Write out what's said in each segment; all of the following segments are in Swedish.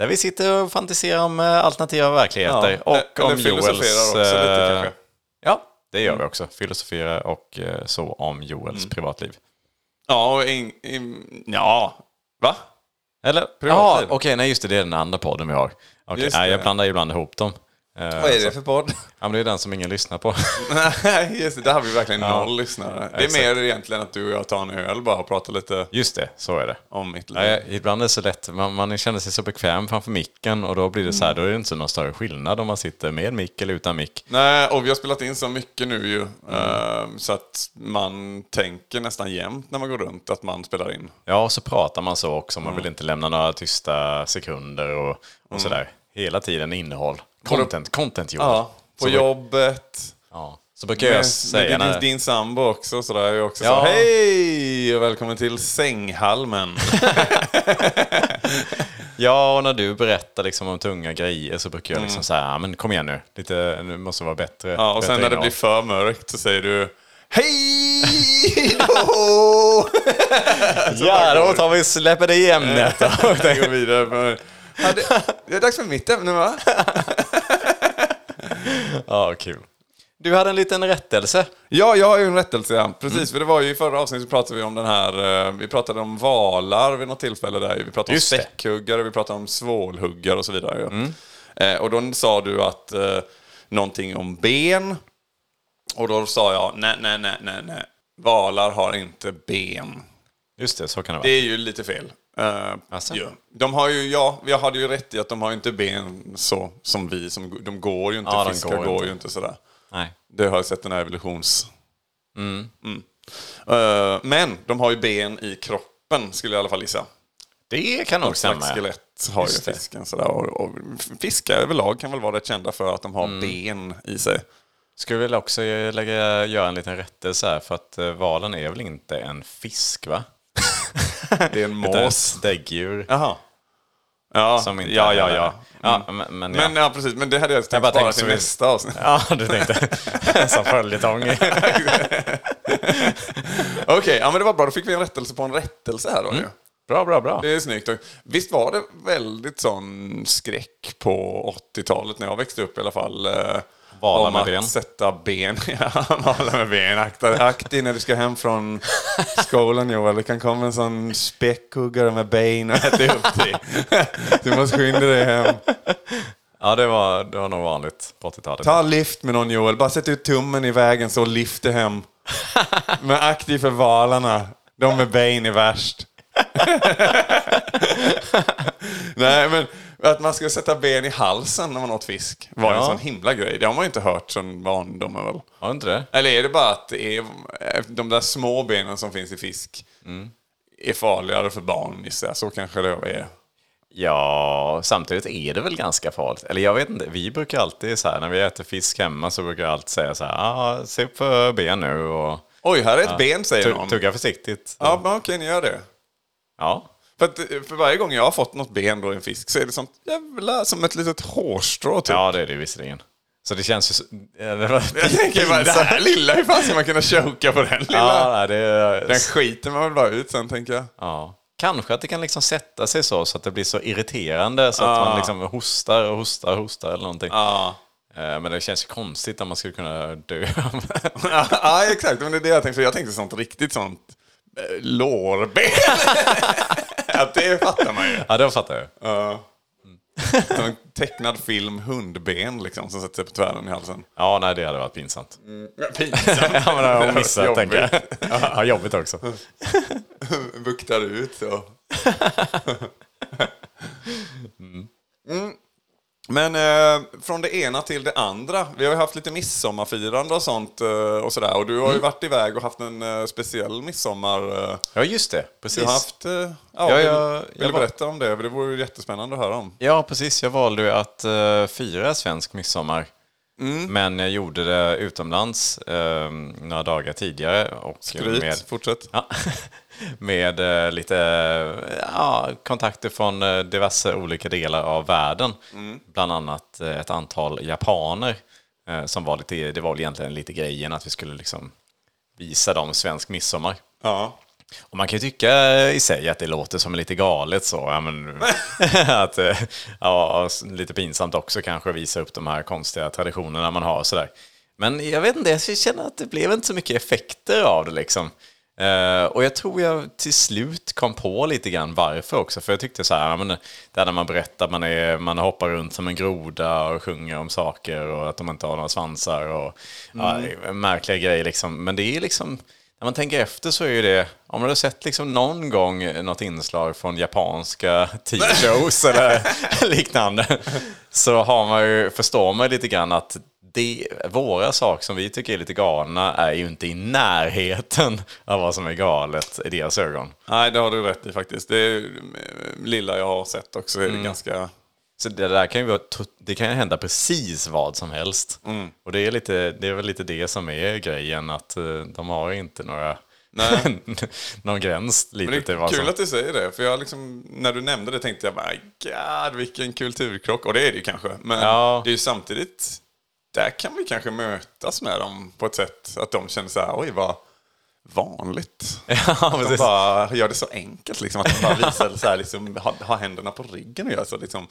Där vi sitter och fantiserar om eh, alternativa verkligheter. Ja, och om Joels... också lite, eh, kanske. Ja, det gör vi också. Filosoferar och eh, så om Joels Mm. privatliv. Ja, och in, in, ja. Va? Eller? Ja, Privatliv. okej, nej just det, det är den andra podden vi har. Just nej, jag blandar ibland ihop dem. Eh, Vad är det för podd? Ja, men det är den som ingen lyssnar på. Nej, just det. Där har vi verkligen Ja. noll lyssnare. Det är Exakt. mer egentligen att du och jag tar en öl bara och pratar lite Just det, så är det. om mitt liv. Nej, ibland är det så lätt, man, man känner sig så bekväm framför micken och då blir det så Mm. här, då är det inte så någon större skillnad om man sitter med mick eller utan mick. Nej, och vi har spelat in så mycket nu ju. Mm. Så att man tänker nästan jämt när man går runt att man spelar in. Ja, och så pratar man så också, man vill inte lämna några tysta sekunder och, och Mm. sådär. Hela tiden innehåll. Content, content Joel. Ja, på så, jobbet. Ja. Så brukar jag säga med din, när... din sambo också sådär. Jag är också Ja. så hej och välkommen till sänghalmen. Ja, och när du berättar liksom om tunga grejer så brukar Mm. jag liksom säga, "Ja, men kom igen nu, lite, nu måste vara bättre. ja, och sen när det innehåll." blir för mörkt så säger du Hej! Ja, då tar vi släpper det i ämnet. då. Jag går vidare. Men, ja, det, det är dags för mitt ämne va? ja, kul. Du hade en liten rättelse. Ja, jag har ju en rättelse. Ja. Precis, för det var ju i förra avsnittet så pratade vi om den här, eh, vi pratade om valar vid något tillfälle där. Vi pratade om Just det. späckhuggare, vi pratade om svålhuggare och så vidare. ju. Eh, och då sa du att eh, någonting om ben. Och då sa jag, nej, nej, nej, nej, nej. Valar har inte ben. Just det, så kan det vara. Det är ju lite fel. Uh, ja. De har ju, ja, jag hade ju rätt i att de har ju inte ben så som vi, som, de går ju inte, Ja, fiskar går går, inte. ju inte sådär. Nej. Det har jag sett den här evolutions... Mm. Eh, men de har ju ben i kroppen, skulle jag i alla fall gissa. Det kan nog stämma. skelett har Just ju fisken. Sådär. Och, och fiskar överlag kan väl vara rätt kända för att de har Mm. ben i sig. Skulle vilja också lägga, göra en liten rättelse här, för att eh, valen är väl inte en fisk, va? Det är en ett mås. däggdjur. Jaha. Ja, Som inte ja, är- ja, ja. ja men, men, ja. Men ja, precis. Men det hade jag tänkt bara spara tänkte till nästa avsnitt. Ja, du tänkte. Som följetong. Okej, ja men det var bra. Då fick vi en rättelse på en rättelse här då ju. bra, bra, bra. Det är snyggt. Visst var det väldigt sån skräck på 80-talet när jag växte upp i alla fall. eh, Valar om med att ben. sätta ben. Ja, valar med ben. Akta, akta när du ska hem från skolan Joel. Det kan komma en sån späckhuggare med ben och äta upp dig. Du måste skynda dig hem. Ja, det var, det var nog vanligt på 80-talet. Ta lift med någon Joel. Bara sätt ut tummen i vägen så dig hem. Men aktiv för valarna. De med ben är värst. Nej, men att man ska sätta ben i halsen när man åt fisk var en Ja. sån himla grej. Det har man ju inte hört sedan barndomen väl. Har inte det? Eller är det bara att det är de där små benen som finns i fisk är farligare för barn gissar jag. Så kanske det är. Ja, samtidigt är det väl ganska farligt. Eller jag vet inte, vi brukar alltid så här, när vi äter fisk hemma så brukar jag alltid säga så här, ah, se upp för ben nu och Oj, här är ett ben säger någon. tugga försiktigt. Ja, men okej, ni gör det. Ja. För, att, för varje gång jag har fått något ben då i en fisk så är det sånt jävla som ett litet hårstrå typ. ja, det är det visserligen. Så det känns ju så... Jag tänker bara, det här lilla, hur fan ska man kunna choka på den lilla? Ja, det. Den skiter man väl bara ut sen tänker jag. Ja. Kanske att det kan liksom sätta sig så, så att det blir så irriterande så att Ja. man liksom hostar och hostar och hostar eller någonting. Ja. Eh, Men det känns ju konstigt om man skulle kunna dö. ja, exakt. Men det är det jag tänkte. Jag tänkte sånt riktigt sånt eh, lårben. att det fattar man ju. ja, det fattar jag. Ja. Som en tecknad film hundben liksom som sätter sig på tvären i halsen. Ja, nej, det hade varit pinsamt. Pinsamt. Ja, men det har missat, tänker jag. Ja, jobbigt också. Buktar ut så. Mm. Men eh, från det ena till det andra. Vi har ju haft lite midsommarfirande och sånt eh, och sådär. Och du har ju Mm. varit iväg och haft en eh, speciell midsommar. Eh, Ja, just det. Precis. du har haft... Eh, ja, Ja, vill, jag- vill jag du berätta om det? För det vore ju jättespännande att höra om. Ja, precis. Jag valde ju att uh, fira svensk midsommar Men jag gjorde det utomlands eh, några dagar tidigare. Och Skryt, med, fortsätt. Ja, med eh, lite ja, kontakter från eh, diverse olika delar av världen. Bland annat eh, ett antal japaner. eh, Som var lite, det var väl egentligen lite grejen att vi skulle liksom visa dem svensk midsommar. Ja. Och man kan ju tycka i sig att det låter som lite galet så. Ja, men, att, eh, ja, lite pinsamt också kanske att visa upp de här konstiga traditionerna man har och sådär. Men jag vet inte, jag känner att det blev inte så mycket effekter av det liksom. Eh, och jag tror jag till slut kom på lite grann varför också. För jag tyckte så här, ja, men, där när man berättar att man, är, man hoppar runt som en groda och sjunger om saker och att de inte har några svansar och ja, det är märkliga grejer liksom. Men det är liksom när man tänker efter så är ju det, om man har sett liksom någon gång något inslag från japanska TV-shows eller liknande, så har man ju, förstår man ju lite grann att det, våra saker som vi tycker är lite galna är ju inte i närheten av vad som är galet i deras ögon. Nej, det har du rätt i faktiskt. Det eh, lilla jag har sett också är Mm. ganska... Så det där kan ju, vara, det kan ju hända precis vad som helst. Och det är, lite, det är väl lite det som är grejen, att eh, de har inte några, någon gräns lite Men det till är kul som... att du säger det, för jag liksom, när du nämnde det tänkte jag bara, God, vilken kulturkrock. Och det är det ju kanske. Men Ja. det är ju samtidigt, där kan vi kanske mötas med dem på ett sätt att de känner så här, oj vad vanligt. Ja, Att de precis. bara gör det så enkelt, liksom, att de bara visar så här, liksom, ha, ha händerna på ryggen och gör så. Liksom,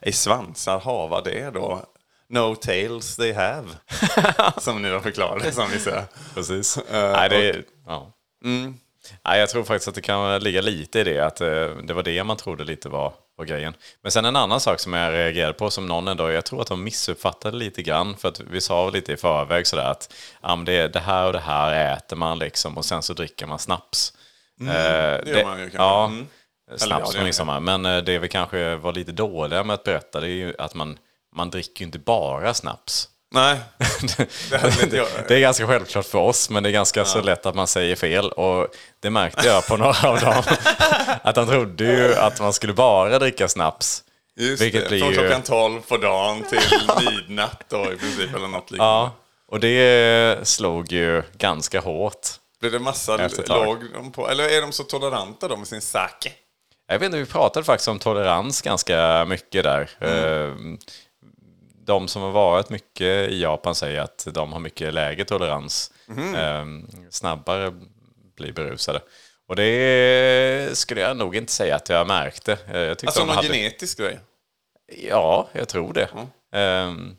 Ej svansar hava det då? No tails they have. som ni har förklarat som vi säger. Precis. Eh, Nej, det, är- ja. Nej, jag tror faktiskt att det kan ligga lite i det, att eh, det var det man trodde lite var, var grejen. Men sen en annan sak som jag reagerade på, som någon ändå, jag tror att de missuppfattade lite grann, för att vi sa lite i förväg sådär att ja, det, det här och det här äter man liksom och sen så dricker man snaps. Eh, det gör man ju kanske. Ja, Mm. Eller ja, snaps gör midsommar. Men eh, det vi kanske var lite dåliga med att berätta, det är ju att man, man dricker ju inte bara snaps. Nej, det hade inte jag. Det är ganska självklart för oss, men det är ganska så lätt att man säger fel. Och det märkte jag på några av dem. Att de trodde ju att man skulle bara dricka snaps. Just Vilket det, blir från ju- klockan 12 på dagen till midnatt då i princip, eller något liknande. Ja, och det slog ju ganska hårt. Blir det massa låg de på, eller är de så toleranta då med sin sake? Jag vet inte, vi pratade faktiskt om tolerans ganska mycket där. Eh, De som har varit mycket i Japan säger att de har mycket lägre tolerans. Eh, Snabbare blir berusade. Och det skulle jag nog inte säga att jag märkte. Eh, Jag Alltså någon hade... genetisk grej? Ja, jag tror det. Ehm,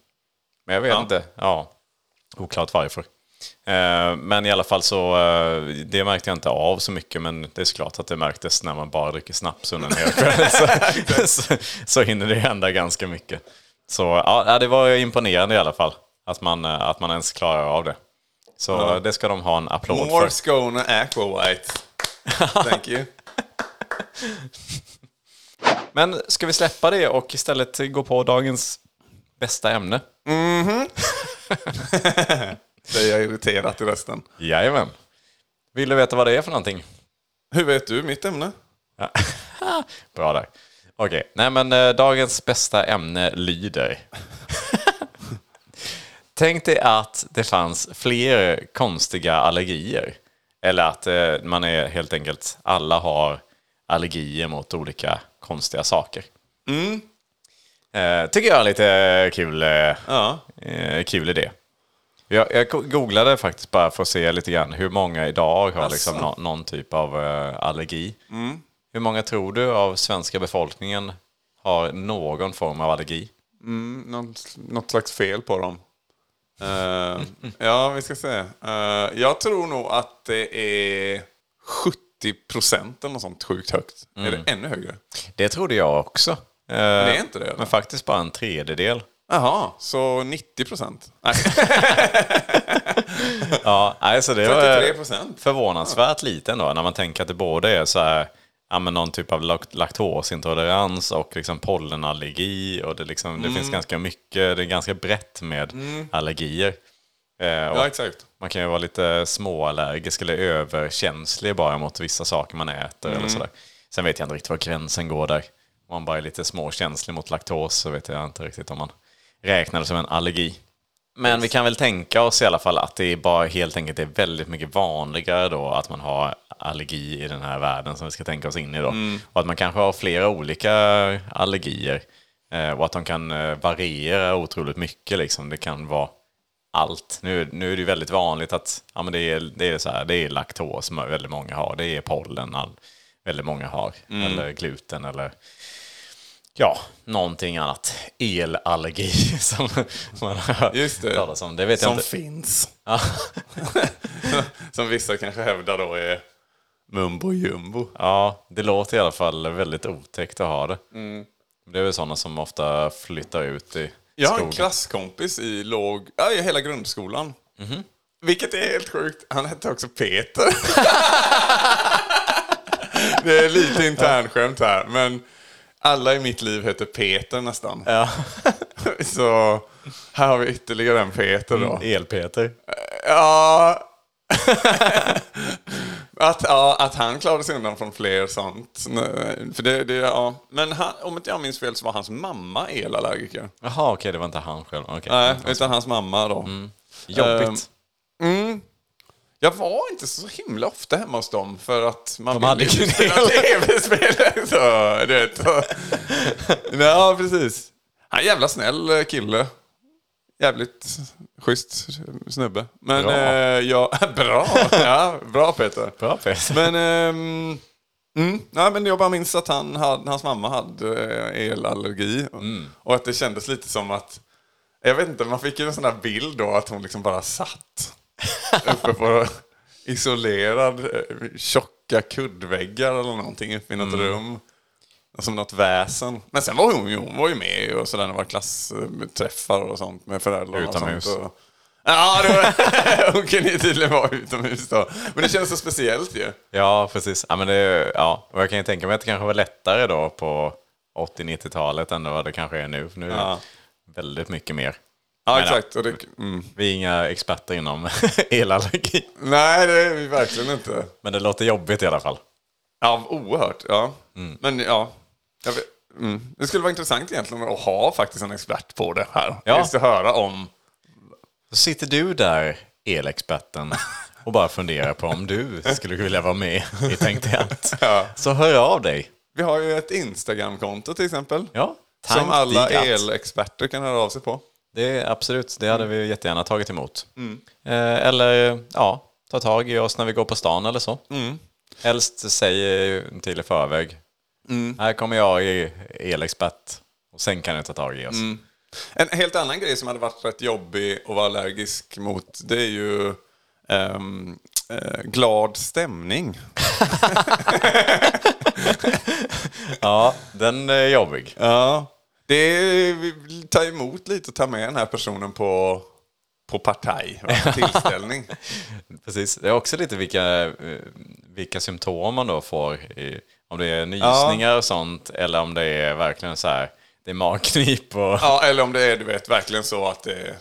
men jag vet Ja. inte. Ja, oklart varför. Ehm, men i alla fall så, eh, det märkte jag inte av så mycket, men det är såklart att det märktes när man bara dricker snaps under en hel kväll. så, så, så hinner det hända ganska mycket. Så ja, det var imponerande i alla fall, att man, eh, att man ens klarar av det. Så det ska de ha en applåd More för. Skåne Aqua White. Thank you. Men ska vi släppa det och istället gå på dagens bästa ämne? Säger jag irriterat i rösten. Jajamän. Vill du veta vad det är för någonting? Hur vet du mitt ämne? Ja. Bra där. Okej, nej men eh, dagens bästa ämne lyder. Tänk dig att det fanns fler konstiga allergier. Eller att eh, man är helt enkelt, alla har allergier mot olika konstiga saker. Eh, tycker jag är lite kul, eh, Ja. eh, kul idé. Jag, jag go- googlade faktiskt bara för att se lite grann hur många idag har liksom nå- någon typ av eh, allergi. Hur många tror du av svenska befolkningen har någon form av allergi? Något, något slags fel på dem. Eh, ja, vi ska se. Eh, jag tror nog att det är 70 procent eller något sånt sjukt högt. Är det ännu högre? Det trodde jag också. Eh, det är inte det, eller? Men faktiskt bara en tredjedel. Jaha, så 90 procent? Ja, alltså det 33 var förvånansvärt lite ändå när man tänker att det både är så här, ja, men någon typ av lak- laktosintolerans och liksom pollenallergi och det, liksom, det Mm. finns ganska mycket, det är ganska brett med allergier. Eh, Ja, exakt. Man kan ju vara lite småallergisk eller överkänslig bara mot vissa saker man äter Mm. eller sådär. Sen vet jag inte riktigt var gränsen går där. Om man bara är lite småkänslig mot laktos så vet jag inte riktigt om man räknar det som en allergi. Men vi kan väl tänka oss i alla fall att det är bara helt enkelt är väldigt mycket vanligare då att man har allergi i den här världen som vi ska tänka oss in i då. Och att man kanske har flera olika allergier. Eh, och att de kan eh, variera otroligt mycket liksom. Det kan vara allt. Nu, nu är det ju väldigt vanligt att ja, men det, är, det, är så här, det är laktos som väldigt många har. Det är pollen all, väldigt många har. Eller gluten eller ja, någonting annat. Elallergi som man har Just det. talas om. Det vet jag Som inte. finns. Ja. Som vissa kanske hävdar då är mumbo jumbo. ja, det låter i alla fall väldigt otäckt att ha det. Det är väl sådana som ofta flyttar ut i Jag har en skogen. klasskompis i låg, ja, i hela grundskolan. Vilket är helt sjukt. Han hette också Peter. det är lite internskämt här, men alla i mitt liv heter Peter nästan. Ja, Så här har vi ytterligare en Peter då. El-Peter. Ja. att, ja, att han klarade sig undan från fler sånt. För det, det, ja. Men han, om inte jag minns fel så var hans mamma elallergiker. Jaha, okej, det var inte han själv. Okej. Nej, utan hans mamma då. Jobbigt. Mm. Jag var inte så himla ofta hemma hos dem för att man De hade ju spela el. tv-spel. Så, du vet. Ja, precis. Han är en jävla snäll kille. Jävligt schysst snubbe. Men Bra. eh, ja, bra. Ja, bra Peter. Bra Peter. Men, ehm, mm, nej, men jag bara minns att han hade, hans mamma hade eh, elallergi. Och att det kändes lite som att, jag vet inte, man fick ju en sån där bild då att hon liksom bara satt uppe på isolerad, eh, tjocka kuddväggar eller någonting uppe i något rum. Som något väsen. Men sen var hon, hon var ju med och sådär när det var klassträffar och sånt med föräldrar. Utomhus. Och sånt och, Ja, det var, hon kunde ju tydligen vara utomhus då. Men det känns så speciellt ju. Ja, precis. Ja, men det, ja. Och jag kan ju tänka mig att det kanske var lättare då på 80-90-talet än vad det kanske är nu. För nu är det väldigt mycket mer. Ja, exakt. Och det, mm. Vi är inga experter inom elallergi. Nej, det är vi verkligen inte. Men det låter jobbigt i alla fall. Ja, oerhört. Ja. Men ja, mm. det skulle vara intressant egentligen att ha faktiskt en expert på det här. Ja. Just att höra om... Så sitter du där, elexperten, och bara funderar på om du skulle vilja vara med i Tänk. Ja. Så hör av dig. Vi har ju ett Instagramkonto till exempel. Ja, som alla elexperter kan höra av sig på. Det är absolut, det hade vi jättegärna tagit emot. Eh, eller ja, ta tag i oss när vi går på stan eller så. Helst säg till i förväg. Här kommer jag i elexpert. Och sen kan ni ta tag i oss. En helt annan grej som hade varit rätt jobbig att vara allergisk mot, det är ju ehm, eh, glad stämning. Ja, den är jobbig. Ja. Det tar emot lite och tar med den här personen på, på partaj, va? tillställning. Precis. Det är också lite vilka, eh, vilka symptom man då får. I, om det är nysningar och sånt eller om det är verkligen så här, det är magknip och... Ja, eller om det är du vet, verkligen så att det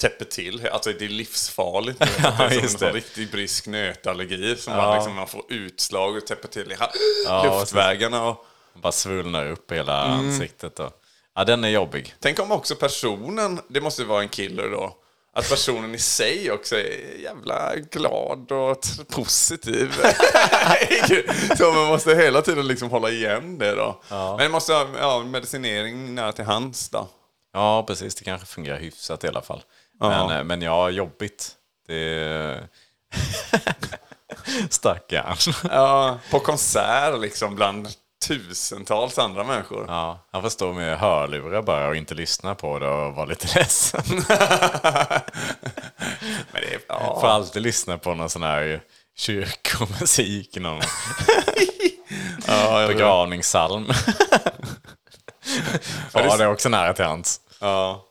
täpper till. Alltså det är livsfarligt. Vet, att det är som en riktig brysk nötallergi som Ja. man, liksom, man får utslag och täpper till i Ja, luftvägarna. Och, bara svullnar upp hela Mm. ansiktet. Och, ja, den är jobbig. tänk om också personen, det måste vara en killer då, att personen i sig också är jävla glad och positiv. så man måste hela tiden liksom hålla igen det då. Men det måste ha ja, medicinering nära till hands då. Ja, precis. Det kanske fungerar hyfsat i alla fall. Men, eh, men ja, jobbigt. Det... Stackarn. Ja, på konsert liksom bland tusentals andra människor. Ja, han får stå med hörlurar bara och inte lyssna på det och vara lite ledsen. Men det är, ja. Får alltid lyssna på någon sån här kyrkomusik, någon Ja, begravningssalm. Ja, det är också nära till hans. ja.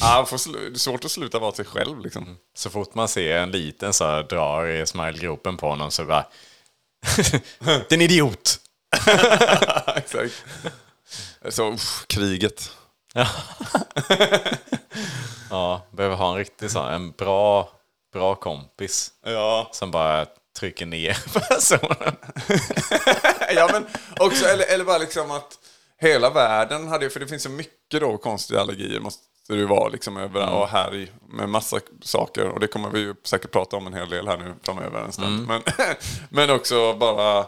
Ja, det är svårt att sluta vara sig själv liksom. Så fort man ser en liten så här, drar i smilegropen på någon så bara... Den idiot! Exakt. Så, uff, kriget. Ja, behöver ha en riktig sån, en bra, bra kompis Ja. som bara trycker ner personen. ja, men också, eller, eller bara liksom att hela världen hade för det finns så mycket då konstiga allergier måste det ju vara liksom över och här med massa saker. Och det kommer vi ju säkert prata om en hel del här nu framöver en stund. Men, men också bara,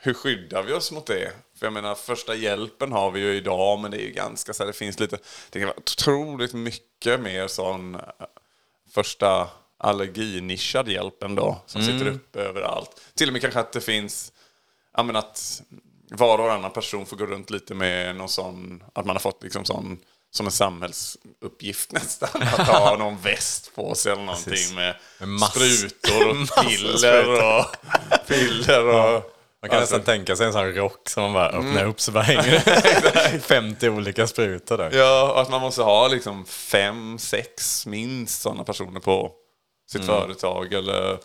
hur skyddar vi oss mot det? För jag menar, första hjälpen har vi ju idag, men det är ju ganska så här, det finns lite, det kan vara otroligt mycket mer sån eh, första allerginischad hjälp ändå, som sitter uppe överallt. Till och med kanske att det finns, ja men att var och varannan person får gå runt lite med någon sån, att man har fått liksom sån, som en samhällsuppgift nästan, att ha någon väst på sig eller någonting Precis. med, Med sprutor och piller och piller och... Man kan Alltså- nästan tänka sig en sån rock som man bara öppnar upp så bara hänger det 50 olika sprutor där. Ja, och att man måste ha liksom fem, sex minst sådana personer på sitt företag eller,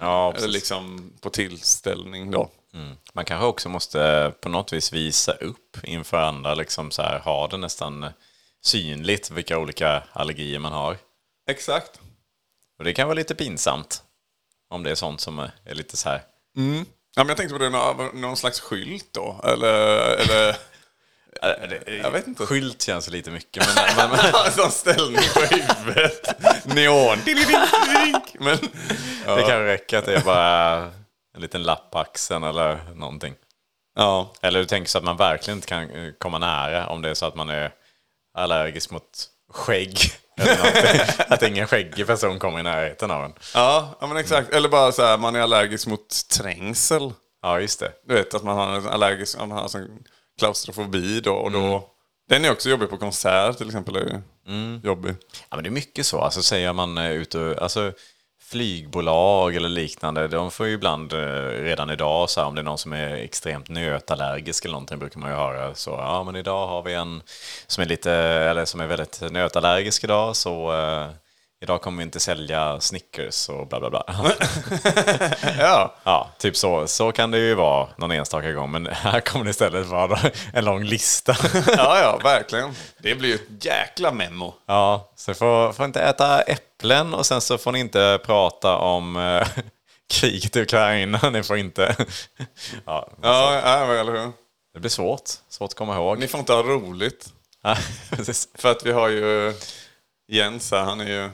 Ja, eller liksom på tillställning då. Man kanske också måste på något vis visa upp inför andra, liksom så här, ha det nästan synligt vilka olika allergier man har. Exakt. Och det kan vara lite pinsamt. Om det är sånt som är lite så här. Ja, men jag tänkte på det, någon, någon slags skylt då? Eller... eller jag vet inte. Skylt känns lite mycket, men, men, men en sån ställning på huvudet. Neon. Men, det kan räcka att det är bara en liten lapp på axeln eller någonting. ja. Eller du tänker så att man verkligen inte kan eh, komma nära om det är så att man är allergisk mot skägg. Att ingen skäggig person kommer i närheten av en. Ja, ja, men exakt. Eller bara så här, man är allergisk mot trängsel. Ja, just det. Du vet att man har en allergisk, man har sån klaustrofobi då. Och då Den är också jobbig på konsert till exempel. Är ju jobbig. Ja, men det är mycket så. Alltså, säger man eh, ute alltså, flygbolag eller liknande, de får ju ibland eh, redan idag, så här, om det är någon som är extremt nötallergisk eller någonting, brukar man ju höra så, ja men idag har vi en som är lite, eller som är väldigt nötallergisk idag, så eh, idag kommer vi inte sälja Snickers och bla bla bla. Ja, Ja, typ så. Så kan det ju vara någon enstaka gång, men här kommer det istället vara en lång lista. ja, ja, verkligen. Det blir ju ett jäkla memo. Ja, så får, får inte äta äpplen och sen så får ni inte prata om eh, kriget i Ukraina. Ni får inte... ja, Ja, ja eller hur? det blir svårt. Svårt att komma ihåg. Ni får inte ha roligt. För att vi har ju Jens här, han är ju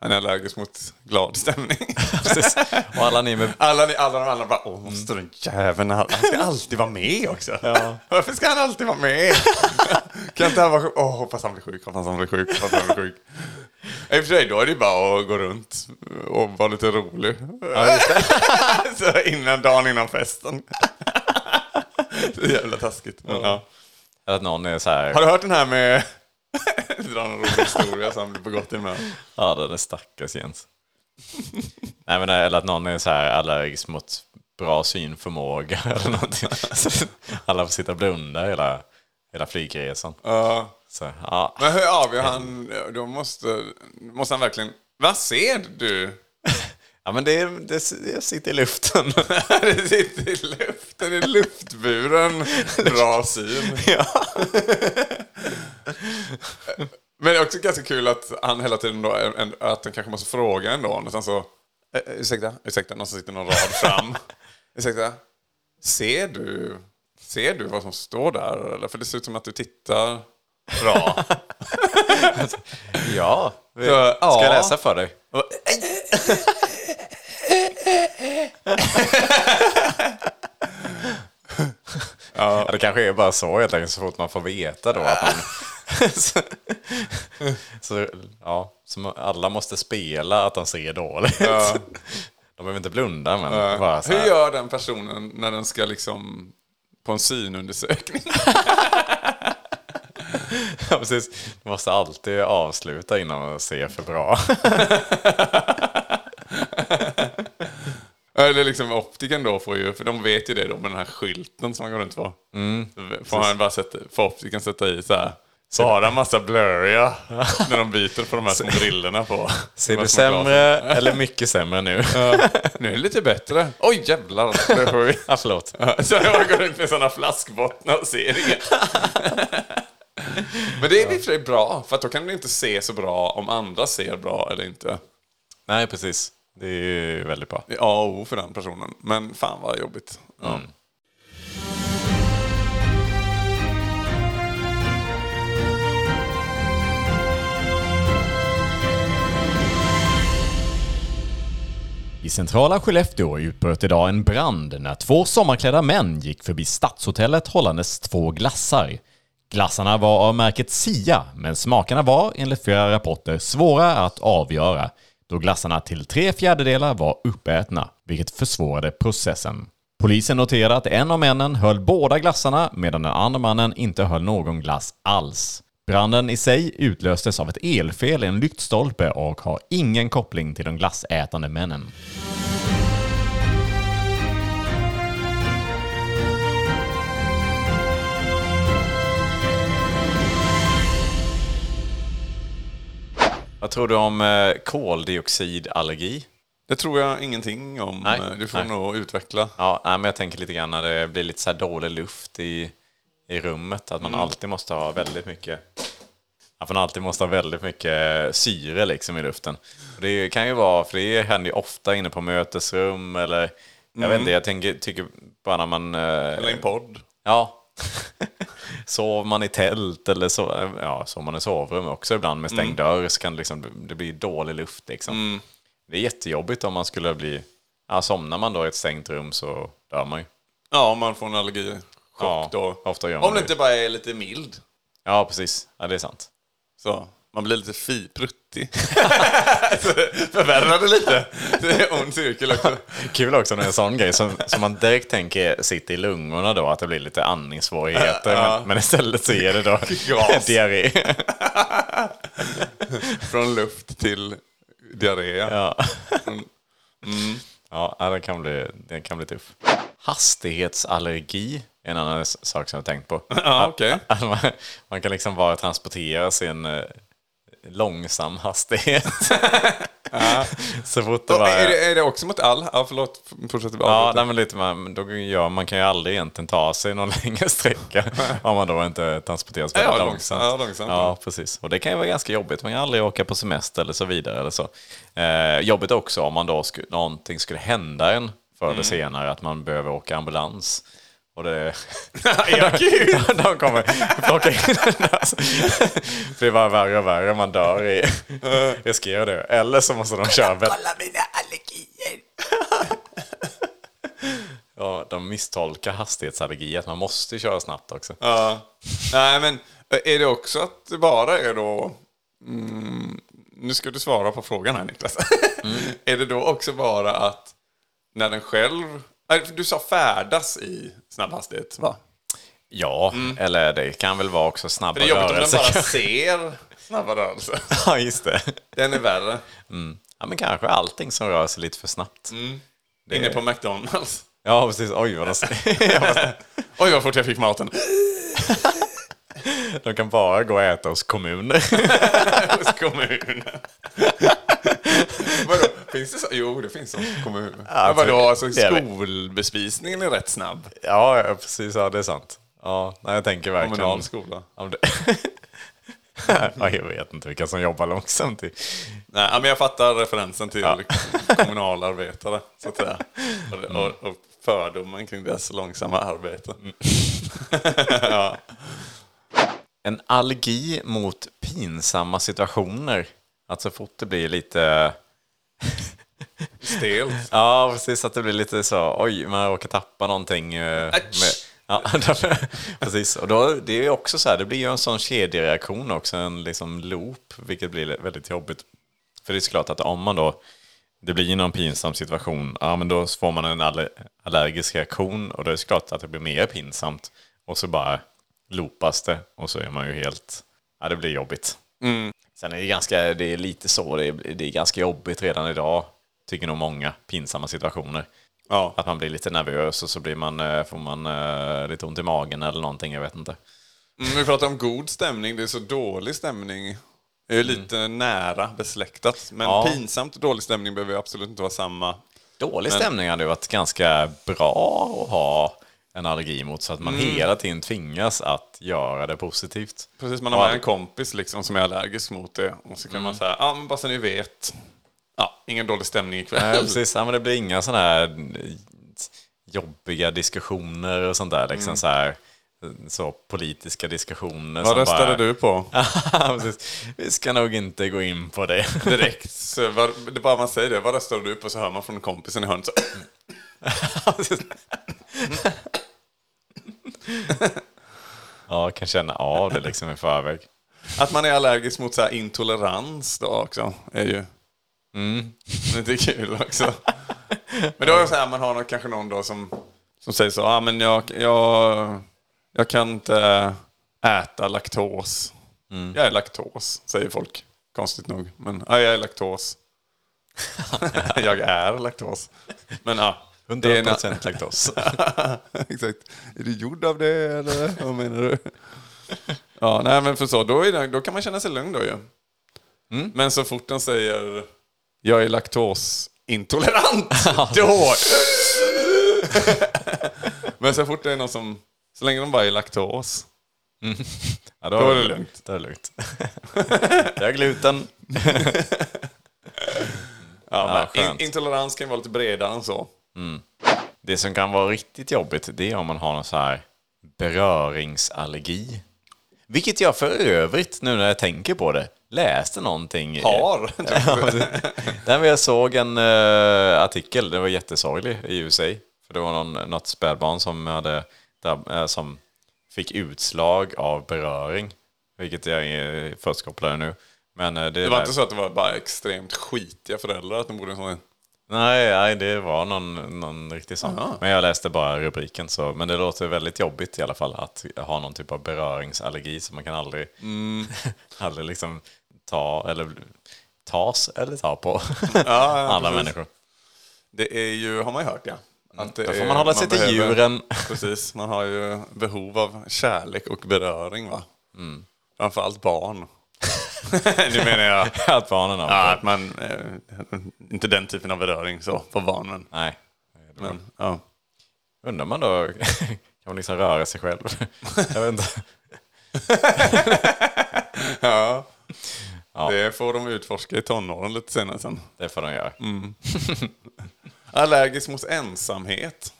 han är allergisk mot glad stämning. Och alla ni med... Alla, ni, alla de andra bara, åh, måste den jäveln, han ska alltid vara med också. Ja. Varför ska han alltid vara med? kan inte han vara sjuk? Åh, hoppas han blir sjuk, hoppas han blir sjuk, hoppas han blir sjuk. I och för sig, då är det bara att gå runt och vara lite rolig. Så innan, dagen innan festen. Så jävla taskigt. Men, ja. Eller att någon är så här... Har du hört den här med... Dra en rolig historia så han blir på gott humör. Ja, den är stackars Jens. Nej, men eller att någon är så här allergisk mot bra synförmåga eller någonting. Alla får sitta och blunda hela, hela flygresan. Ja. Så, ja. Men hur avgör han? Då måste, måste han verkligen... Vad ser du? Ja, men det, det, det sitter i luften. det sitter i luften, i luftburen. Bra syn. ja. Men det är också ganska kul att han hela tiden då, att han kanske måste fråga ändå. Och sen så, eh, eh, ursäkta, ursäkta, någon som sitter någon rad fram. ursäkta, ser du, ser du vad som står där? Eller? För det ser ut som att du tittar bra. ja. Så, Ska jag ja. läsa för dig? Ja. det kanske är bara så helt enkelt, så fort man får veta då att man... så, så, ja, så alla måste spela att de ser dåligt. De behöver inte blunda, men bara så Hur gör den personen när den ska liksom på en synundersökning? Ja, precis. Du måste alltid avsluta innan man ser för bra. Eller liksom optiken då får ju, för de vet ju det då med den här skylten som man går runt på. Mm, får han bara sätta, får optiken sätta i så här. Bara massa blurriga när de byter på de här små brillorna på. Ser du glasen. sämre eller mycket sämre nu? Ja, nu är det lite bättre. Oj jävlar. Det får vi. Ja, förlåt. Så jag går runt med sådana flaskbottnar och ser inget. Men det är i och för sig bra, för då kan du inte se så bra om andra ser bra eller inte. Nej, precis. Det är ju väldigt bra. Ja, och för den personen. Men fan vad jobbigt. Ja. Mm. I centrala Skellefteå utbröt idag en brand när två sommarklädda män gick förbi Stadshotellet hållandes två glassar. Glassarna var av märket Sia, men smakerna var enligt flera rapporter svåra att avgöra då glassarna till tre fjärdedelar var uppätna, vilket försvårade processen. Polisen noterade att en av männen höll båda glassarna medan den andra mannen inte höll någon glass alls. Branden i sig utlöstes av ett elfel i en lyktstolpe och har ingen koppling till de glassätande männen. Vad tror du om eh, koldioxidallergi? Det tror jag ingenting om. Nej, Du får nej. nog utveckla. Ja, nej, men jag tänker lite grann när det blir lite så här dålig luft i, i rummet, att man alltid måste ha väldigt mycket att man alltid måste ha väldigt mycket syre liksom i luften. Och det kan ju vara, för det händer ju ofta inne på mötesrum eller jag vet inte, jag tänker, tycker bara när man... eh, Eller en podd. Ja. Sover man i tält eller så, ja, sover man i sovrum också ibland med stängd dörr så kan det, liksom, det blir dålig luft. Liksom. Det är jättejobbigt om man skulle bli... Ja, somnar man då i ett stängt rum så dör man ju. Ja, om man får en allergichock Ja, då. ofta gör man Om det. inte bara är lite mild. Ja, precis. Ja, det är sant. Så. Man blir lite fi, pruttig. Så Förvärrar det lite. Det är ond cirkel också. Kul också när det är en sån grej som, som man direkt tänker sitter i lungorna då, att det blir lite andningssvårigheter. Ja. Men, men istället så är det då diarré. Från luft till diarré. Ja. Ja, ja, det kan bli, det kan bli tuff. Hastighetsallergi är en annan sak som jag har tänkt på. Ja. Att man, man kan liksom bara transportera sin eh, långsam hastighet. Så fort det bara... är, det, är det också mot all... Ja, förlåt. Fortsätt. Ja, nej, men lite, man, då gör, man kan ju aldrig egentligen ta sig någon längre sträcka om man då inte transporteras väldigt Ja, långsamt. Ja, långsamt. Ja, precis. Och det kan ju vara ganska jobbigt. Man kan aldrig åka på semester eller så vidare. Eller så. Eh, jobbigt också om man då sku, någonting skulle hända en förr Mm. eller senare, att man behöver åka ambulans. Och det... Ja, kul. De kommer plocka in den. Det blir bara värre och värre. Man dör i... Riskerar det. Eller så måste de köra. Alla mina allergier. Ja, de misstolkar hastighetsallergi, att man måste köra snabbt också. Ja. Nej, men är det också att det bara är då... Mm, nu ska du svara på frågan här Niklas. är det då också bara att när den själv... Nej, Du sa färdas i snabb hastighet, va? Ja, eller det kan väl vara också snabba Mm. För det är jobbigt om den rörelser. bara ser snabba rörelser. ja, just det. Den är värre. Mm. Ja, men kanske allting som rör sig lite för snabbt. Mm. Inne på McDonalds. Ja, precis. Oj, vad de, Oj, vad fort jag fick maten. de kan bara gå och äta hos kommuner. Hos kommunen. Vadå? Finns det så? Jo, det finns som kommun. Ja, Men vadå, alltså skolbespisningen är rätt snabb. ja, ja, precis. Ja, det är sant. Ja, nej, jag tänker verkligen... Kommunal skola. Om det... ja, jag vet inte vilka som jobbar långsamt. i- Nej, men jag fattar referensen till kommunalarbetare, så att säga. Och, och, och fördomen kring deras långsamma arbete. ja. En allergi mot pinsamma situationer. Att så fort det blir lite... Stelt. Ja, precis. Att det blir lite så, oj, man råkar tappa någonting. eh, Med, ja, precis. Och då, det är också så här, det blir ju en sån kedjereaktion också, en liksom loop, vilket blir väldigt jobbigt. För det är såklart att om man då, det blir någon pinsam situation, ja men då får man en aller, allergisk reaktion och då är det såklart att det blir mer pinsamt. Och så bara loopas det och så är man ju helt, ja det blir jobbigt. Sen är det ganska, det är lite så, det är, det är ganska jobbigt redan idag, tycker nog många, pinsamma situationer. Ja. Att man blir lite nervös och så blir man, eh, får man eh, lite ont i magen eller någonting, jag vet inte. Mm, vi pratar om god stämning, det är så dålig stämning. Det är ju lite nära besläktat. Men Ja. pinsamt och dålig stämning behöver absolut inte vara samma. Dålig stämning hade ju varit ganska bra att ha en allergi mot så att man hela tiden tvingas att göra det positivt. Precis, man har Ja. en kompis liksom som är allergisk mot det. Och så kan man säga, ja men bara så ni vet. Ja, ingen dålig stämning ikväll. Nej, precis. Ja, men det blir inga sådana här jobbiga diskussioner och sånt där. Liksom så här, så politiska diskussioner. Vad röstade bara, du på? Vi ska nog inte gå in på det. Direkt. Så var, det bara man säger det. Vad röstade du på? Så hör man från kompisen i hörnet. Så, ja, kan känna av det liksom i förväg. Att man är allergisk mot så intolerans då också är ju mm. lite kul också. Men då är det så här, man har någon, kanske någon då som, som säger så, ah, men jag, jag, jag kan inte äta laktos. Mm. Jag är laktos, säger folk. Konstigt nog. Men ah, jag är laktos. jag är laktos. Men ja, ah, 100 procent laktos. Exakt. Är du gjord av det eller vad menar du? ja, nej men för så, då, det, då kan man känna sig lugn då ju. Mm. Men så fort den säger jag är laktosintolerant, då... men så fort det är någon som, så länge de bara är laktos, mm. ja, då, då är det lugnt. Då är det lugnt. jag är gluten. Ja, ja, in, intolerans kan ju vara lite bredare än så. Det som kan vara riktigt jobbigt, det är om man har någon så här beröringsallergi. Vilket jag för övrigt, nu när jag tänker på det, läste någonting. Har. Där jag såg en eh, artikel, det var jättesorglig i USA. För det var någon, något spädbarn som, hade, drabb- eh, som fick utslag av beröring. Vilket jag är först kopplade nu. Men eh, det, Det var där- inte så att det var bara extremt skitiga föräldrar att de borde en sån... Nej, nej, det var någon, någon riktig sån. Aha. Men jag läste bara rubriken. Så, men det låter väldigt jobbigt i alla fall att ha någon typ av beröringsallergi som man kan aldrig, Mm. aldrig liksom ta eller tas eller ta på ja, andra precis. människor. Det är ju, har man ju hört ja. Att det Då får man hålla sig till behöver- djuren. Precis, man har ju behov av kärlek och beröring va. Mm. Framförallt barn. nu menar jag att barnen har. ja, att man, eh, inte den typen av beröring så på barnen. Nej. Men, ja. Undrar man då, kan man liksom röra sig själv? jag vet inte. Ja. Ja. Det får de utforska i tonåren lite senare sen. Det får de göra. Mm. Allergisk mot ensamhet.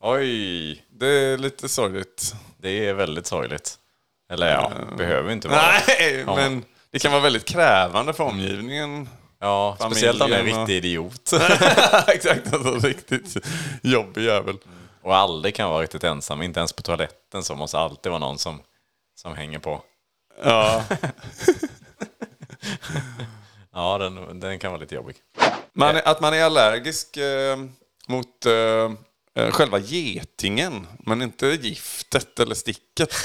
Oj, Det är lite sorgligt. det är väldigt sorgligt. Eller ja, behöver inte vara. Nej, Ja. men det kan vara väldigt krävande för omgivningen. Ja, speciellt om det är en Familjen riktig idiot. Exakt, alltså riktigt jobbig jävel. Och aldrig kan vara riktigt ensam, inte ens på toaletten så måste alltid vara någon som, som hänger på. Ja. Ja, den, den kan vara lite jobbig. Man, att man är allergisk eh, mot eh, eh, själva getingen, men inte giftet eller sticket.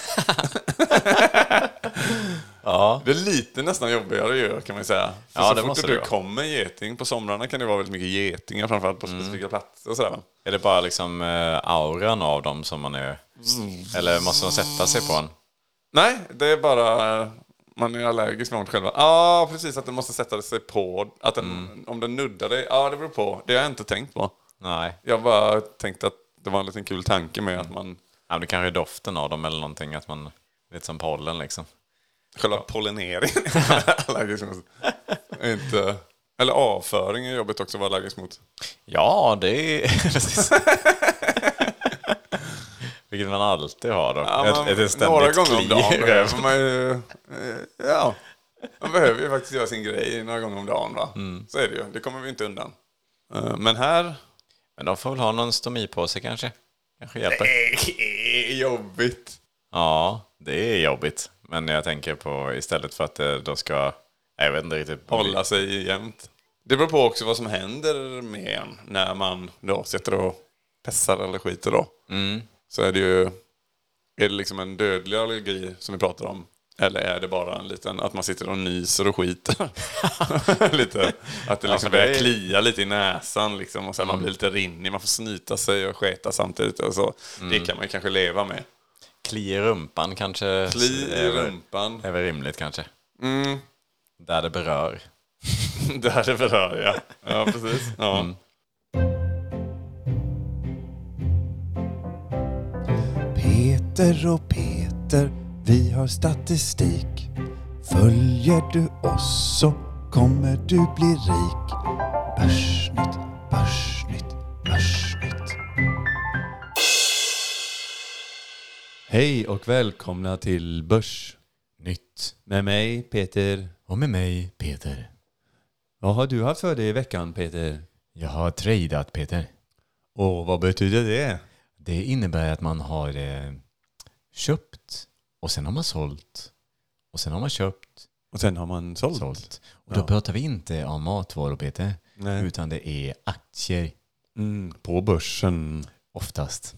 Ja. Det är lite nästan jobbigare ju, kan man säga. För Ja, så det fort måste det vara. kommer geting, på somrarna kan det vara väldigt mycket getingar, framförallt på specifika platser och sådär. Är det bara liksom eh, auran av dem som man är... Eller måste de sätta sig på en? Nej, det är bara eh, man är allergisk mot själva. Ja, precis, att den måste sätta sig på, att den, om den nuddar dig, ja det beror på. Det har jag inte tänkt på. Nej. Jag bara tänkte att det var en liten kul tanke med att man Ja, det kanske är doften av dem eller någonting, att man... Lite som pollen liksom. Själva pollineringen är allergisk mot. Inte, eller avföring är jobbigt också att vara allergisk mot. Ja, det är... precis. Vilket man alltid har då. Ja, ett, ett några gånger om dagen behöver man ju... eh, Ja, man behöver ju faktiskt göra sin grej några gånger om dagen. Va? Mm. Så är det ju, det kommer vi inte undan. Eh, Men här... Men de får väl ha någon stomi på sig kanske. Kanske hjälper. Det är jobbigt. Ja, det är jobbigt. Men jag tänker på istället för att det då ska... Jag vet inte riktigt. Hålla sig jämt. Det beror på också vad som händer med en när man då sitter och pessar eller skiter då. Mm. Så är det ju... Är det liksom en dödlig allergi som vi pratar om? Eller är det bara en liten, att man sitter och nyser och skiter? lite. Att det liksom det börjar är- klia lite i näsan liksom, och sen man blir lite rinnig. Man får snyta sig och sketa samtidigt. Och så. Det kan man ju kanske leva med. Kli i rumpan kanske. Kli i är väl- rumpan. är väl rimligt kanske. Mm. Där det berör. Det här är berör ja. Ja, precis. Ja. Peter och Peter, vi har statistik. Följer du oss så kommer du bli rik. Börsnytt, börsnytt, börsnytt. Hej och välkomna till Börs. Nytt. Med mig Peter. Och med mig, Peter. Vad har du haft för dig i veckan Peter? Jag har tradat, Peter. Och vad betyder det? Det innebär att man har eh, köpt och sen har man sålt. Och sen har man köpt Och sen har man sålt. sålt. Och då Ja. pratar vi inte om matvaror, Peter. Nej. Utan det är aktier, Mm, på börsen. oftast.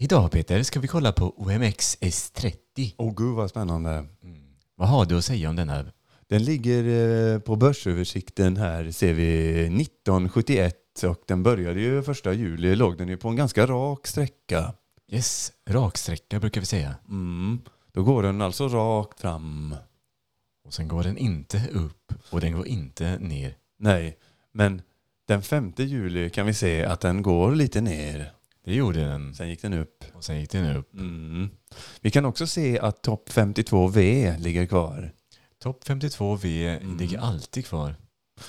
Idag, Peter, ska vi kolla på OMX S30. Åh gud vad spännande. Vad har du att säga om denna? Den ligger eh, på börsöversikten här ser vi 1971 och den började ju första juli låg den ju på en ganska rak sträcka. Yes, raksträcka brukar vi säga. Mm. Då går den alltså rakt fram. Och sen går den inte upp och den går inte ner. Nej, men den 5 juli kan vi se att den går lite ner. Det gjorde den. Sen gick den upp. Och sen gick den upp. Mm. Vi kan också se att topp 52V ligger kvar. Topp 52V ligger alltid kvar.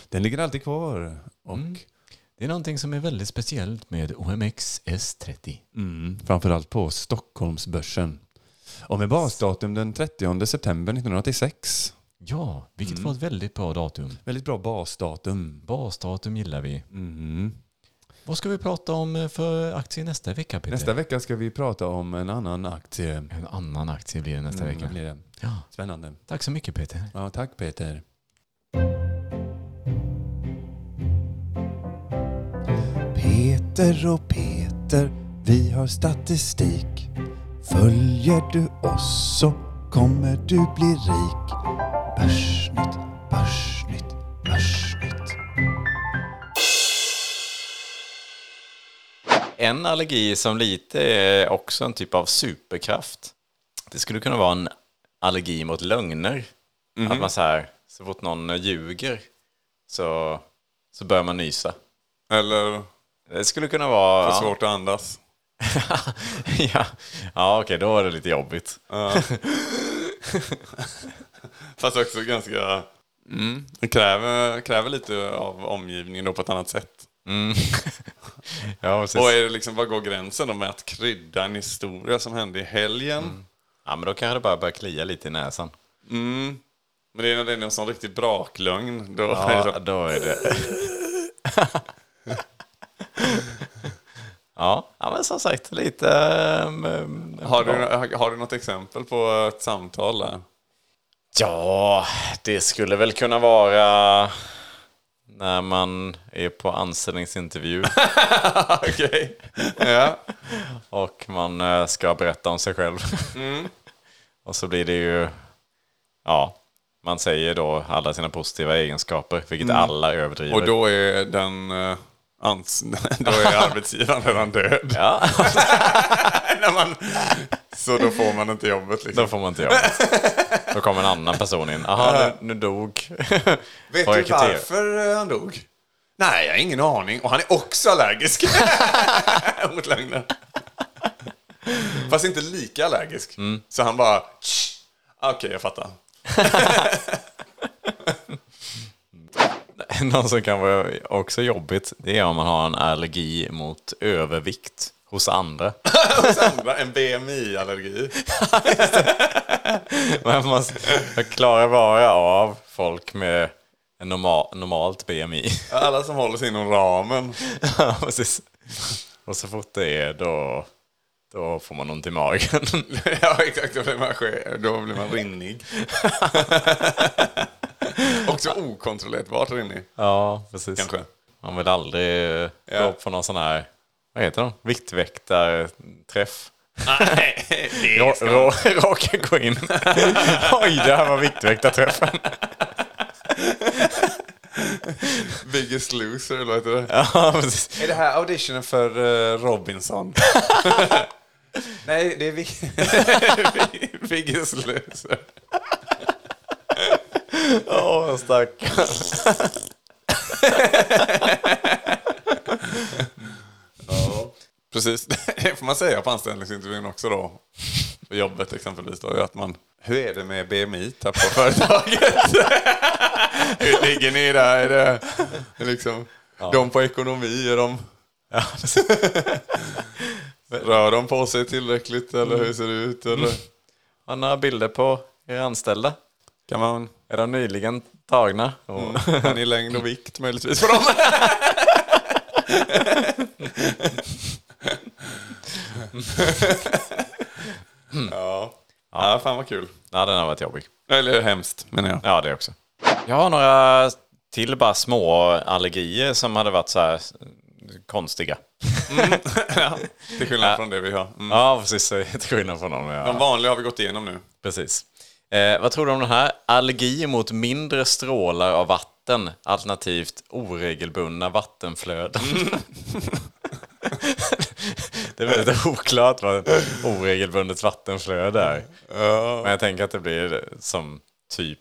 Den ligger alltid kvar. Och Mm. Det är någonting som är väldigt speciellt med OMX S30. mm, framförallt på Stockholmsbörsen. Och med basdatum den 30 september 1986. Ja, vilket var ett väldigt bra datum. Väldigt bra basdatum. Basdatum gillar vi. Vad ska vi prata om eh, för aktie nästa vecka Peter? Nästa vecka ska vi prata om en annan aktie. En annan aktie blir det nästa Mm, vecka. blir det? Ja, Spännande. tack så mycket Peter. Ja, tack Peter. Peter och Peter, vi har statistik. Följer du oss så kommer du bli rik. Börsnytt, börsnytt, börsnytt. En allergi som lite är också en typ av superkraft. Det skulle kunna vara en allergi mot lögner. Att man så här, så fort någon ljuger så, så börjar man nysa. Eller Det skulle kunna vara... för svårt att andas. ja, ja okej, då är det lite jobbigt. Fast också ganska... Mm. Det kräver, kräver lite av omgivningen då på ett annat sätt. Ja, precis. Och är det liksom, vad går gränsen då med att krydda en historia som hände i helgen? Ja, men då kanske det bara börjar klia lite i näsan. Mm. Men det är när det är någon sån riktigt braklögn. Då är Ja, det, då är det... ja, men som sagt, lite... ehm, har, du, har du något exempel på ett samtal där? Ja, det skulle väl kunna vara när man är på anställningsintervju Okej. Ja. och man eh, ska berätta om sig själv. Och så blir det ju... Ja, man säger då alla sina positiva egenskaper, vilket alla överdriver. Och då är den... eh, Ans, då är arbetsgivaren redan död. Ja, När man, så då får man inte jobbet liksom. då får man inte det. Då kommer en annan person in. Jaha, nu, nu dog. Vet du varför eh, han dog? Nej, jag har ingen aning. Och han är också allergisk mot lögner. Fast inte lika allergisk. Så han bara... "Tsch." Okej, jag fattar. Något som kan vara också jobbigt, det är om man har en allergi mot övervikt hos andra. Hos andra, en BMI-allergi. Men man klarar bara av folk med en normal, normalt BMI. Alla som håller sig inom ramen. Ja, precis. Och så fort det är då, då får man ont i magen. ja, exakt. Då blir man, då blir man rinnig. Också okontrollerbart rinnig, Ja, precis. kanske. Man vill aldrig Ja. gå på någon sån här, vad heter de? Viktväktarträff. Nej, det Rå- ska rå- Råkar gå in. Oj, det här var viktväktarträffen. Biggest loser, eller vad heter det? Ja, precis. Är det här auditionen för eh, Robinson? Nej, det är Big- Biggest loser. Åh, stackarn. Precis, det får man säga på anställningsintervjun också då. För jobbet exempelvis då, är att man... Hur är det med BMI på företaget? Hur ligger ni där? Är det är liksom, De på ekonomi, är de... Ja. Rör de på sig tillräckligt eller hur ser det ut? Eller? Har ni några bilder på era anställda? Kan man... Är de nyligen tagna? Och, Har ni längd och vikt möjligtvis på dem? ja. ja, fan vad kul. Ja, den har varit jobbig. Eller hemskt menar jag. Ja, det också. Jag har några till bara små allergier som hade varit så här konstiga. ja, till skillnad från det vi har. Mm. Ja, precis. Till skillnad från dem. De Ja. vanliga har vi gått igenom nu. Precis. Eh, vad tror du om den här? Allergi mot mindre strålar av vatten, alternativt oregelbundna vattenflöden. det är väldigt oklart vad oregelbundet vattenflöde är. Men jag tänker att det blir som typ...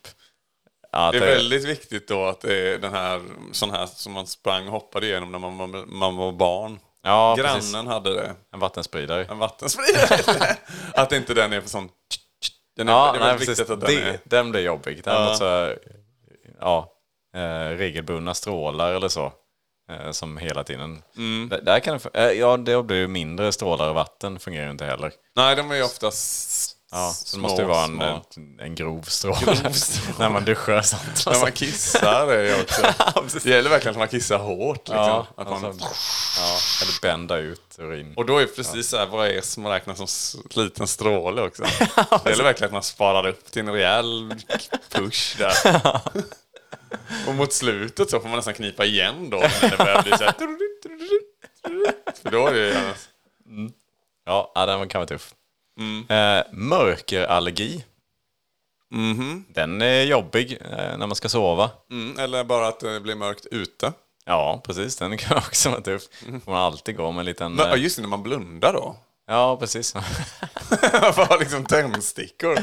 Ja, Det är väldigt viktigt då att det är den här, sån här som man sprang och hoppade igenom när man, var- man var barn. ja, precis. Grannen hade det. En vattenspridare. En vattenspridare. att inte den är för sån... Den är, Ja, det är nej, precis. viktigt att den det, är... Den blir jobbig. Den Ja. ja. ja, eh, regelbundna strålar eller så. Eh, som hela tiden. Mm. Där, där kan det, eh, ja, det blir ju mindre strålar och vatten fungerar ju inte heller. Nej, de är ju oftast Ja, så det måste ju vara en, en, en grov stråle. När man duschar sånt. När man kissar är ju också... det gäller verkligen att man kissar hårt. Liksom. ja, att man, alltså, ja, eller bända ut urin. och då är det precis så här, vad är som räknas som liten stråle också. det gäller verkligen att man sparar upp till en rejäl push där. Och mot slutet så får man nästan knipa igen då när det börjar bli så här... För då är det ju... Ja, ja, den kan vara tuff. Eh, mörkerallergi. Mhm. Den är jobbig eh, när man ska sova. Mm, eller bara att det blir mörkt ute. Ja, precis. Den kan också vara tuff. Får man alltid gå med en liten... Men, eh, just det, när man blundar då. Ja, precis. Man får ha liksom tändstickor.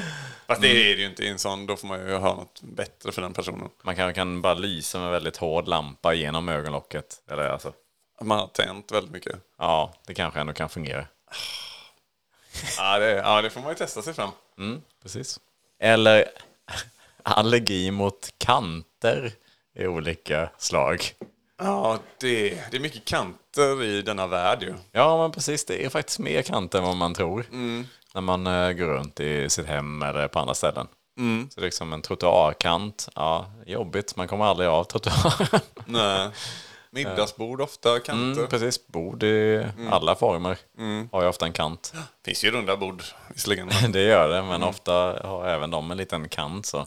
Fast det är det ju inte i en sån, då får man ju ha något bättre för den personen. Man kan, kan bara lysa med väldigt hård lampa genom ögonlocket. Eller alltså, Man har tänt väldigt mycket. ja, det kanske ändå kan fungera. Ja det, ja, det får man ju testa sig fram. Mm, precis. Eller allergi mot kanter i olika slag. Ja, det, det är mycket kanter i denna värld ju. Ja, men precis. Det är faktiskt mer kanter än vad man tror. När man eh, går runt i sitt hem eller på andra ställen. Så det är liksom en trottoarkant. Ja, jobbigt. Man kommer aldrig av trottoaren. Nej. Middagsbord ofta, kanter. Mm, precis. Bord i alla former har ju ofta en kant. Finns ju runda bord visserligen. Det gör det, men ofta har även de en liten kant. Så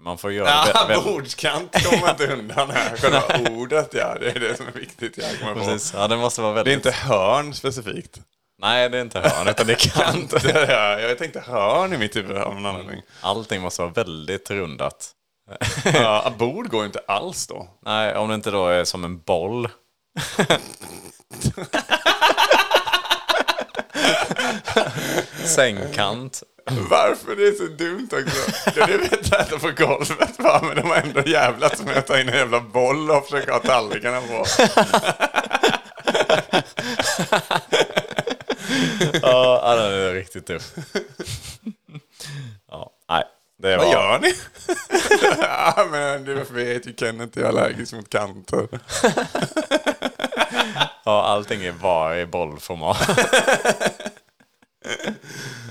man får göra det Ja, vä- vä- bordskant kommer inte undan här. Själva ordet ja, det är det som är viktigt. Jag kommer på. Precis. Ja, det måste vara Det är väldigt... inte hörn specifikt. Nej, det är inte hörn, utan det är kant. Jag tänkte hörn i mitt huvud av någon anledning. Allting måste vara väldigt rundat. Ja, bord går ju inte alls då. Nej, om det inte då är som en boll. Sängkant. Varför det är så dumt också. Det är bättre att äta på golvet bara, men de har ändå jävlat med att ta in en jävla boll och försöka ha tallrikarna på. Ja, den är riktigt tuff. Ja, nej. Det var... Vad gör ni? ja, men du vet ju Kenneth, jag är allergisk mot kanter. Ja, allting är bara i bollformat.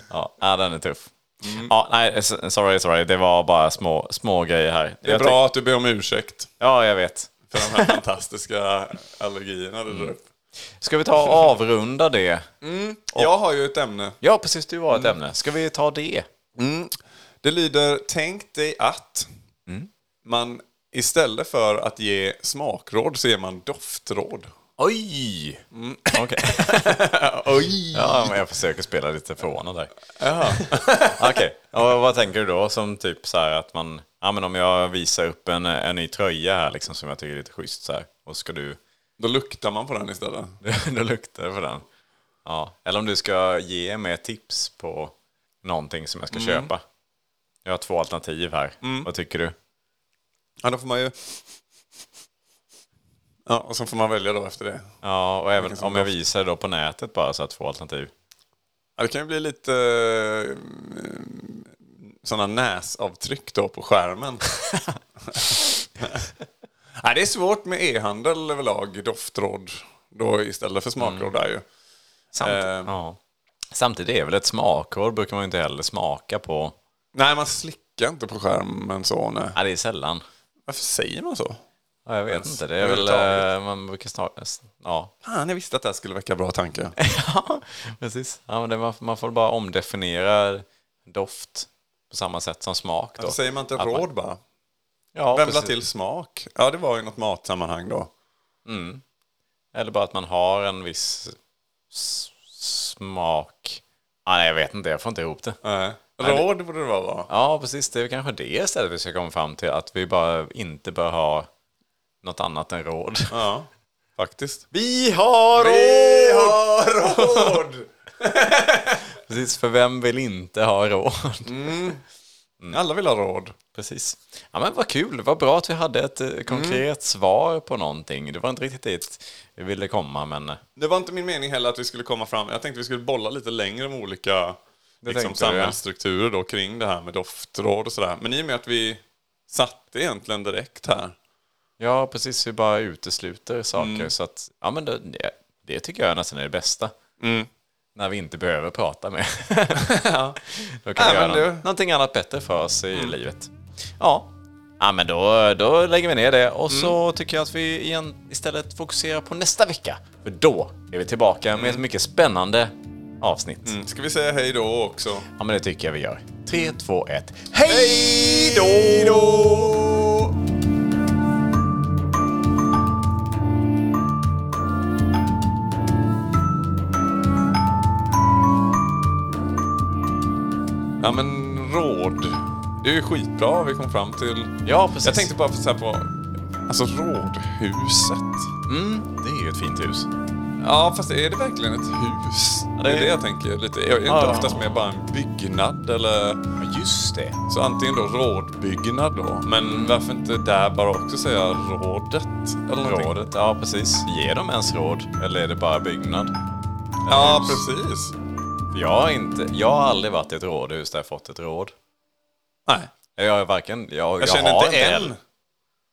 ja, den är tuff. Ja, nej, sorry, sorry. Det var bara små, små grejer här. Det är bra att du ber om ursäkt Ja, jag vet. för de här fantastiska allergierna du drar upp. Ska vi ta och avrunda det? Jag har ju ett ämne. Ja, precis. Du har ett ämne. Ska vi ta det? Det lyder, tänk dig att man istället för att ge smakråd så ger man doftråd. Oj! Okej. Oj! Ja, men jag försöker spela lite förvånad där. Okej, och vad tänker du då? Som typ så här att man... Ja, men om jag visar upp en, en ny tröja här liksom som jag tycker är lite schysst så här. Och ska du... Då luktar man på den istället. då luktar på den. Ja. Eller om du ska ge mig tips på någonting som jag ska köpa. Jag har två alternativ här. Vad tycker du? Ja, då får man ju... Ja, och så får man välja då efter det. Ja, och även om jag visar det då på nätet bara så att två alternativ. Ja, det kan ju bli lite eh, sådana näsavtryck då på skärmen. Nej, det är svårt med e-handel överlag, doftråd då istället för smakråd där ju. Samt, Eh. ja. Samtidigt är väl ett smakråd brukar man ju inte heller smaka på. Nej, man slickar inte på skärmen så. Nej. Ja, det är sällan. Varför säger man så? Ja, jag vet Ens inte. Det är väl... eh, Man brukar snarare... Ja. Fan, jag visste att det här skulle väcka bra tankar. ja, precis. Ja, men det, man, man får bara omdefiniera doft på samma sätt som smak. Då. Varför säger man inte Att man- råd bara? Ja, Vem la till smak? Ja, det var i något matsammanhang då. Eller bara att man har en viss smak. Ah, nej, jag vet inte. Jag får inte ihop det. Nej. Råd borde det vara va? Ja, precis. Det är kanske det istället vi ska komma fram till. Att vi bara inte bör ha något annat än råd. Ja, faktiskt. Vi har Vi har råd! Precis, för vem vill inte ha råd? Alla vill ha råd. Precis. Ja, men vad kul. Vad bra att vi hade ett eh, konkret Mm. svar på någonting. Det var inte riktigt dit vi ville komma, men... eh, Det var inte min mening heller att vi skulle komma fram. Jag tänkte vi skulle bolla lite längre med olika liksom, samhällsstrukturer då, kring det här med doftråd och sådär. Men i och med att vi satte egentligen direkt här. Ja, precis. Vi bara utesluter saker. Mm. Så att, ja, men det, det, det tycker jag nästan är det bästa. Mm. När vi inte behöver prata mer. Då kan Ja, vi göra men det- nå- någonting annat bättre för oss i livet. Ja. Ja, men då, då lägger vi ner det och så Mm. tycker jag att vi igen istället fokuserar på nästa vecka. För då är vi tillbaka med ett mycket spännande avsnitt. Mm. Ska vi säga hej då också? Ja, men det tycker jag vi gör. 3, 2, 1. Hej då! Ja men råd. Det är ju skitbra vi kom fram till. Ja, precis. Jag tänkte bara så här på alltså rådhuset. Mm, det är ju ett fint hus. Ja, fast är det verkligen ett hus? Det det är det jag tänker lite. Är inte Ja. oftast mer bara en byggnad eller Ja, just det. så antingen då rådbyggnad då. Men varför inte där bara också säga rådet? Eller någonting? Rådet, ja precis. Ger de ens råd? Eller är det bara byggnad? Ja, Hus. precis. Jag har, inte, jag har aldrig varit i ett rådhus där jag fått ett råd. Nej, Jag har varken... Jag, jag, jag känner har inte en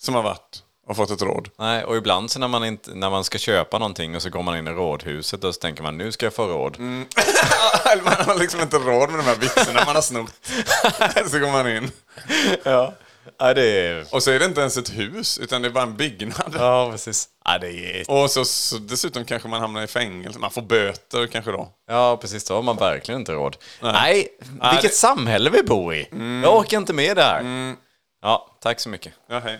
som har varit och fått ett råd. Nej, och ibland så när man, inte, när man ska köpa någonting och så går man in i rådhuset och så tänker man nu ska jag få råd. Mm. man har liksom inte råd med de här byxorna man har snott. så går man in. Ja. Ja, det är... Och så är det inte ens ett hus, utan det är bara en byggnad. Ja, precis. Ja, det är... Och så, så dessutom kanske man hamnar i fängelse. Man får böter kanske då. Ja, precis. Då har man verkligen inte råd. Nej, Nej. vilket det- samhälle vi bor i. Jag orkar inte med det här. Ja, tack så mycket. Ja, hej.